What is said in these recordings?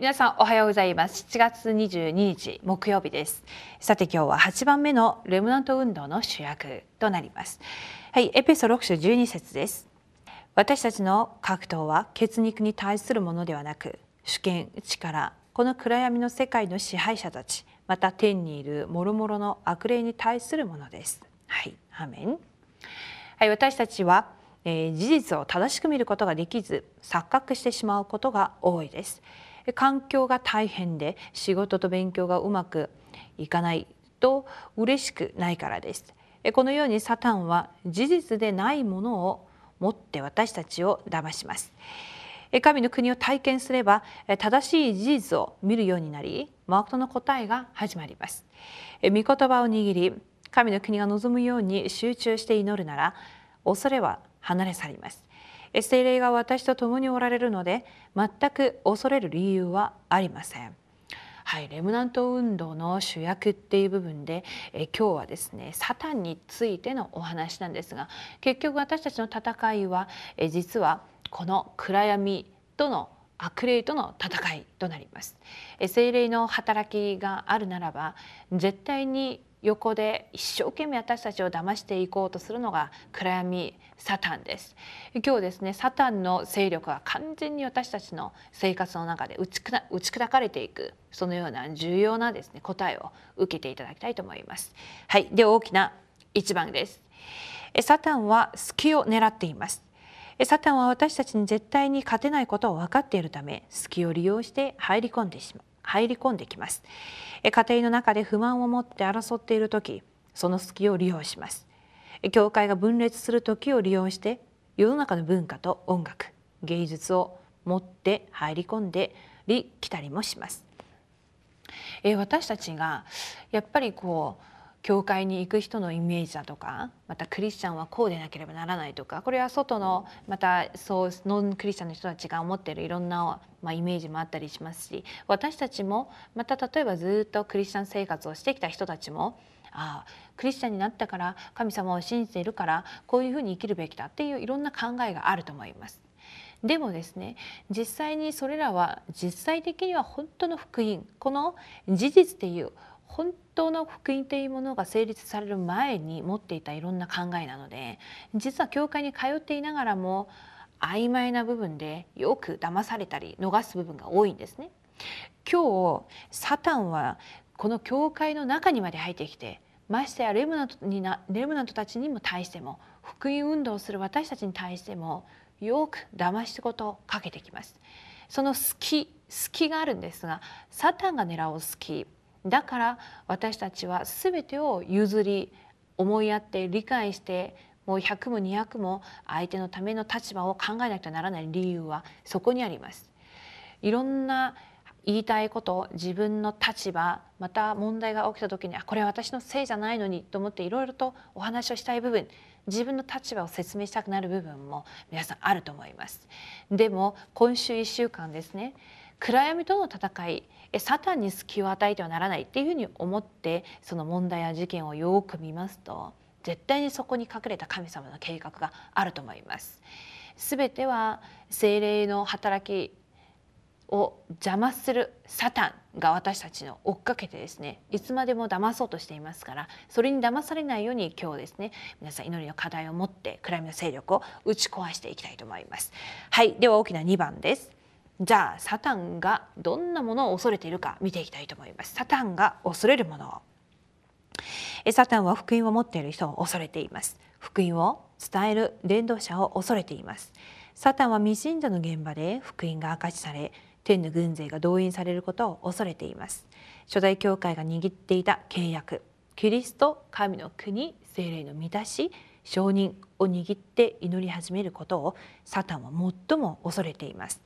皆さんおはようございます。7月22日木曜日です。さて今日は8番目のレムナント運動の主役となります。はいエペソ6章12節です。私たちの格闘は血肉に対するものではなく主権力この暗闇の世界の支配者たちまた天にいる諸々の悪霊に対するものです。はいアメン。はい私たちはえー、事実を正しく見ることができず錯覚してしまうことが多いです。で環境が大変で仕事と勉強がうまくいかないと嬉しくないからです。このようにサタンは事実でないものを持って私たちを騙します。神の国を体験すれば正しい事実を見るようになりマークの答えが始まります。御言葉を握り神の国が望むように集中して祈るなら恐れは離れ去ります。精霊が私と共におられるので全く恐れる理由はありませんはい、レムナント運動の主役っていう部分でえ今日はですねサタンについてのお話なんですが結局私たちの戦いはえ実はこの暗闇との悪霊との戦いとなります。精霊の働きがあるならば絶対に横で一生懸命私たちを騙していこうとするのが暗闇サタンです。今日ですねサタンの勢力は完全に私たちの生活の中で打ち砕かれていくそのような重要なですね答えを受けていただきたいと思います。はいで大きな一番です。サタンは隙を狙っています。サタンは私たちに絶対に勝てないことを分かっているため隙を利用して入り込んでしまう。入り込んできます。家庭の中で不満を持って争っている時その隙を利用します。教会が分裂する時を利用して世の中の文化と音楽芸術を持って入り込んでり来たりもします。私たちがやっぱりこう教会に行く人のイメージだとかまたクリスチャンはこうでなければならないとかこれは外のまたそうノンクリスチャンの人たちが思っているいろんな、まあ、イメージもあったりしますし私たちもまた例えばずっとクリスチャン生活をしてきた人たちもああクリスチャンになったから神様を信じているからこういうふうに生きるべきだっていういろんな考えがあると思います。でもですね実際にそれらは実際的には本当の福音この事実っていう本当の福音というものが成立される前に持っていたいろんな考えなので実は教会に通っていながらも曖昧な部分でよく騙されたり逃す部分が多いんですね。今日サタンはこの教会の中にまで入ってきてましてやレムナントになレムナントたちにも対しても福音運動をする私たちに対してもよく騙し事をかけてきます。その隙隙があるんですがサタンが狙う隙だから私たちは全てを譲り思いやって理解してもう100も200も相手のための立場を考えなきゃならない理由はそこにあります。いろんな言いたいこと自分の立場また問題が起きた時にあこれは私のせいじゃないのにと思っていろいろとお話をしたい部分自分の立場を説明したくなる部分も皆さんあると思います。でも今週1週間ですね暗闇との戦いサタンに隙を与えてはならないっていうふうに思ってその問題や事件をよく見ますと絶対にそこに隠れた神様の計画があると思います。すべては精霊の働きを邪魔するサタンが私たちの追っかけてですねいつまでも騙そうとしていますからそれに騙されないように今日ですね皆さん祈りの課題を持って暗闇の勢力を打ち壊していきたいと思いますはいでは大きな2番ですじゃあサタンがどんなものを恐れているか見ていきたいと思います。サタンが恐れるものサタンは福音を持っている人を恐れています。福音を伝える伝道者を恐れています。サタンは未信者の現場で福音が明かしされ天の軍勢が動員されることを恐れています。初代教会が握っていた契約。キリスト神の国精霊の満たし承認を握って祈り始めることをサタンは最も恐れています。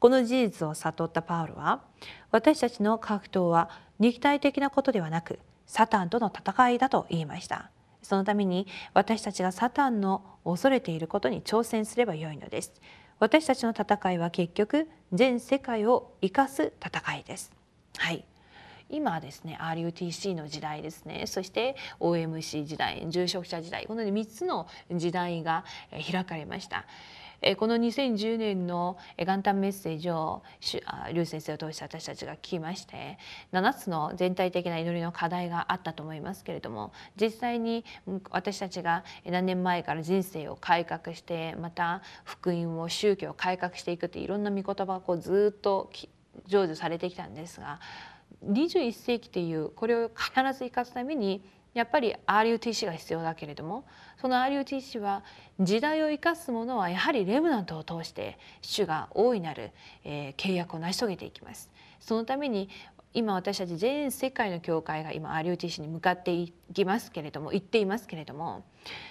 この事実を悟ったパウロは私たちの格闘は肉体的なことではなくサタンとの戦いだと言いました。そのために私たちがサタンの恐れていることに挑戦すればよいのです。私たちの戦いは結局全世界を生かす戦いです。はい。今ですね RUTC の時代ですね。そして OMC 時代重症者時代この3つの時代が開かれました。この2010年の元旦メッセージを劉先生を通して私たちが聞きまして7つの全体的な祈りの課題があったと思いますけれども実際に私たちが何年前から人生を改革してまた福音を宗教を改革していくっていろんな御言葉をこうずっと成就されてきたんですが21世紀っていうこれを必ず生かすためにやっぱり RUTC が必要だけれどもその RUTC は時代を生かすものはやはりレムナントを通して主が大いなる、えー、契約を成し遂げていきます。そのために今私たち全世界の教会が今 RUTC に向かっていきますけれども行っていますけれども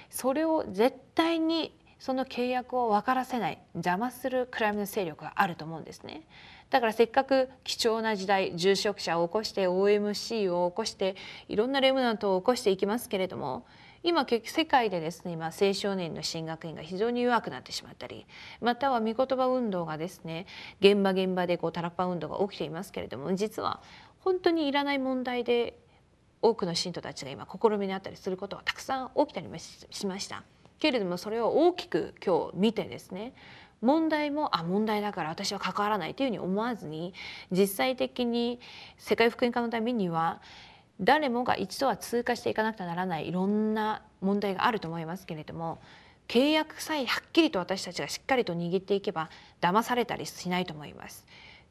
それを絶対にその契約を分からせない邪魔するクライムの勢力があると思うんですね。だからせっかく貴重な時代住職者を起こして OMC を起こしていろんなレムナントを起こしていきますけれども今世界でですね今青少年の進学院が非常に弱くなってしまったりまたは御言葉運動がですね現場現場でこうタラッパ運動が起きていますけれども実は本当にいらない問題で多くの信徒たちが今試みにあったりすることがたくさん起きたりもしました。けれどもそれを大きく今日見てですね問題もあ問題だから私は関わらないというふうに思わずに実際的に世界福音化のためには誰もが一度は通過していかなくてはならないいろんな問題があると思いますけれども契約さえはっきりと私たちがしっかりと握っていけば騙されたりしないと思います。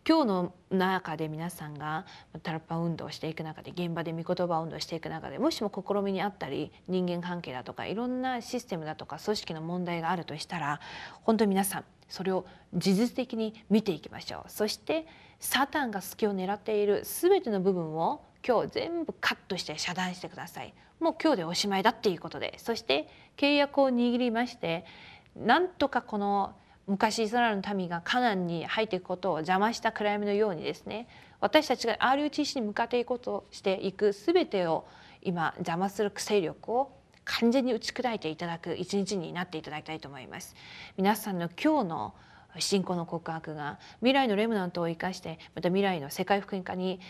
今日の中で皆さんがタラッパ運動をしていく中で現場で御言葉運動をしていく中でもしも試みにあったり人間関係だとかいろんなシステムだとか組織の問題があるとしたら本当に皆さんそれを事実的に見ていきましょう。そしてサタンが隙を狙っている全ての部分を今日全部カットして遮断してください。もう今日でおしまいだっていうことで。そして契約を握りましてなんとかこの昔イスラエルの民がカナンに入っていくことを邪魔した暗闇のようにですね私たちが RUTC に向かっていくことをしていく全てを今邪魔する勢力を完全に打ち砕いていただく一日になっていただきたいと思います。皆さんの今日の信仰の告白が未来のレムナントを生かしてまた未来の世界福音化に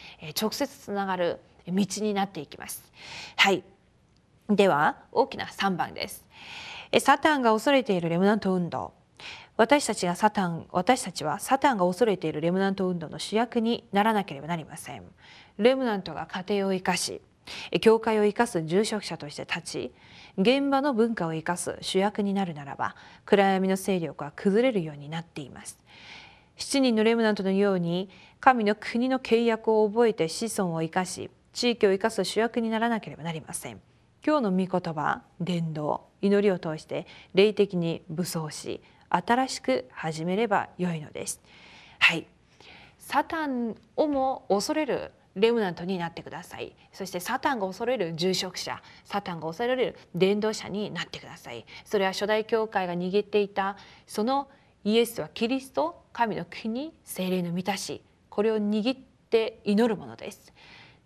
直接つながる道になっていきます。はい。では大きな3番です。サタンが恐れているレムナント運動。私たちがサタン私たちはサタンが恐れているレムナント運動の主役にならなければなりません。レムナントが家庭を生かし教会を生かす住職者として立ち現場の文化を生かす主役になるならば暗闇の勢力は崩れるようになっています。7人のレムナントのように神の国の契約を覚えて子孫を生かし地域を生かす主役にならなければなりません。今日の御言葉伝道祈りを通して霊的に武装し新しく始めればよいのです。はい。サタンをも恐れるレムナントになってください。そしてサタンが恐れる住職者サタンが恐れる伝道者になってください。それは初代教会が握っていたそのイエスはキリスト神の国精霊の満たしこれを握って祈るものです。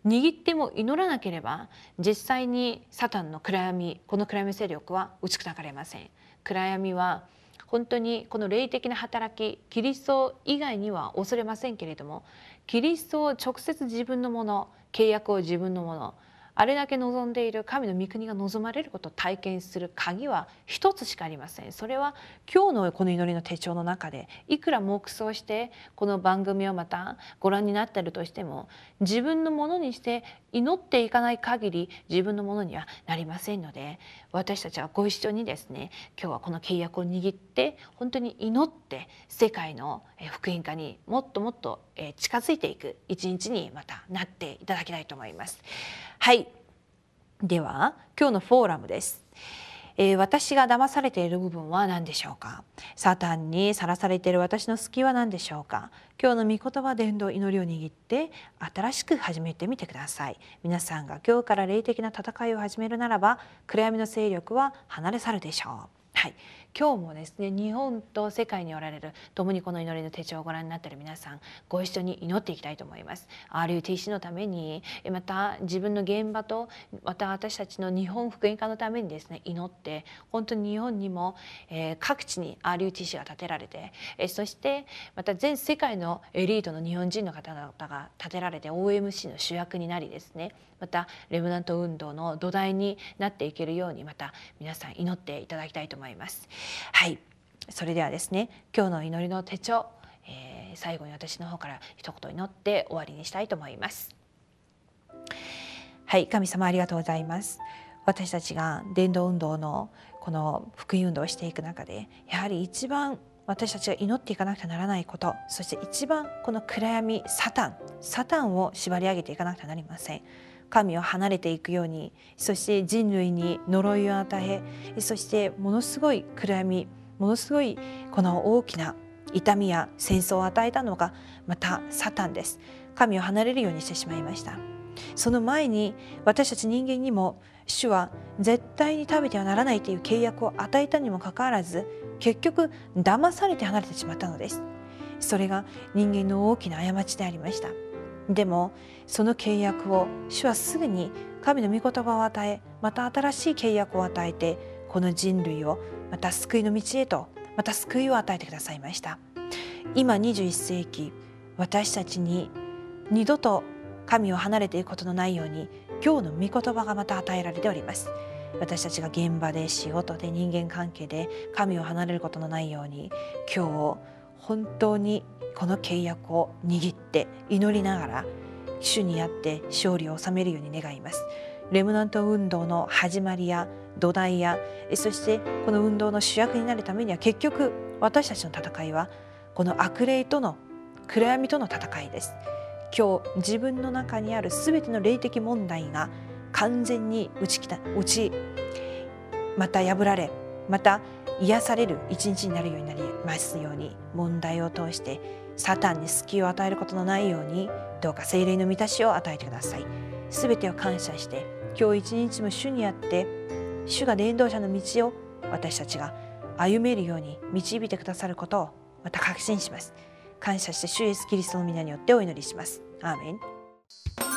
握っても祈らなければ実際にサタンの暗闇この暗闇勢力は打ち砕かれません。暗闇は本当にこの霊的な働きキリスト以外には恐れませんけれどもキリストを直接自分のもの契約を自分のものあれだけ望んでいる神の御国が望まれることを体験する鍵は一つしかありません。それは今日のこの祈りの手帳の中でいくら黙想してこの番組をまたご覧になっているとしても自分のものにして祈っていかない限り自分のものにはなりませんので私たちはご一緒にですね今日はこの契約を握って本当に祈って世界の福音化にもっともっと近づいていく一日にまたなっていただきたいと思います。はいでは今日のフォーラムです。えー、私が騙されている部分は何でしょうか？サタンにさらされている私の隙は何でしょうか？今日の御言葉伝道祈りを握って新しく始めてみてください。皆さんが今日から霊的な戦いを始めるならば暗闇の勢力は離れ去るでしょう。はい。今日もですね日本と世界におられる共にこの祈りの手帳をご覧になっている皆さんご一緒に祈っていきたいと思います RUTC のためにまた自分の現場とまた私たちの日本福音化のためにですね祈って本当に日本にも、えー、各地に RUTC が建てられて、えー、そしてまた全世界のエリートの日本人の方々が建てられて OMC の主役になりですねまたレムナント運動の土台になっていけるようにまた皆さん祈っていただきたいと思います。はい。それではですね今日の祈りの手帳、えー、最後に私の方から一言祈って終わりにしたいと思います。はい神様ありがとうございます。私たちが伝道運動のこの福音運動をしていく中でやはり一番私たちが祈っていかなくてはならないことそして一番この暗闇サタンサタンを縛り上げていかなくてはなりません。神を離れていくようにそして人類に呪いを与えそしてものすごい暗闇ものすごいこの大きな痛みや戦争を与えたのがまたサタンです。神を離れるようにしてしまいました。その前に私たち人間にも主は絶対に食べてはならないという契約を与えたにもかかわらず結局騙されて離れてしまったのです。それが人間の大きな過ちでありました。でもその契約を主はすぐに神の御言葉を与えまた新しい契約を与えてこの人類をまた救いの道へとまた救いを与えてくださいました。今21世紀私たちに二度と神を離れていくことのないように今日の御言葉がまた与えられております。私たちが現場で仕事で人間関係で神を離れることのないように今日本当にこの契約を握って祈りながら主にあって勝利を収めるように願います。レムナント運動の始まりや土台やそしてこの運動の主役になるためには結局私たちの戦いはこの悪霊との暗闇との戦いです。今日自分の中にある全ての霊的問題が完全に打ちきた打ちまた破られまた癒される一日になるようになりますように問題を通してサタンに隙を与えることのないようにどうか精霊の満たしを与えてください。すべてを感謝して今日一日も主にあって主が伝道者の道を私たちが歩めるように導いてくださることをまた確信します。感謝して主イエスキリストの皆によってお祈りします。アーメン。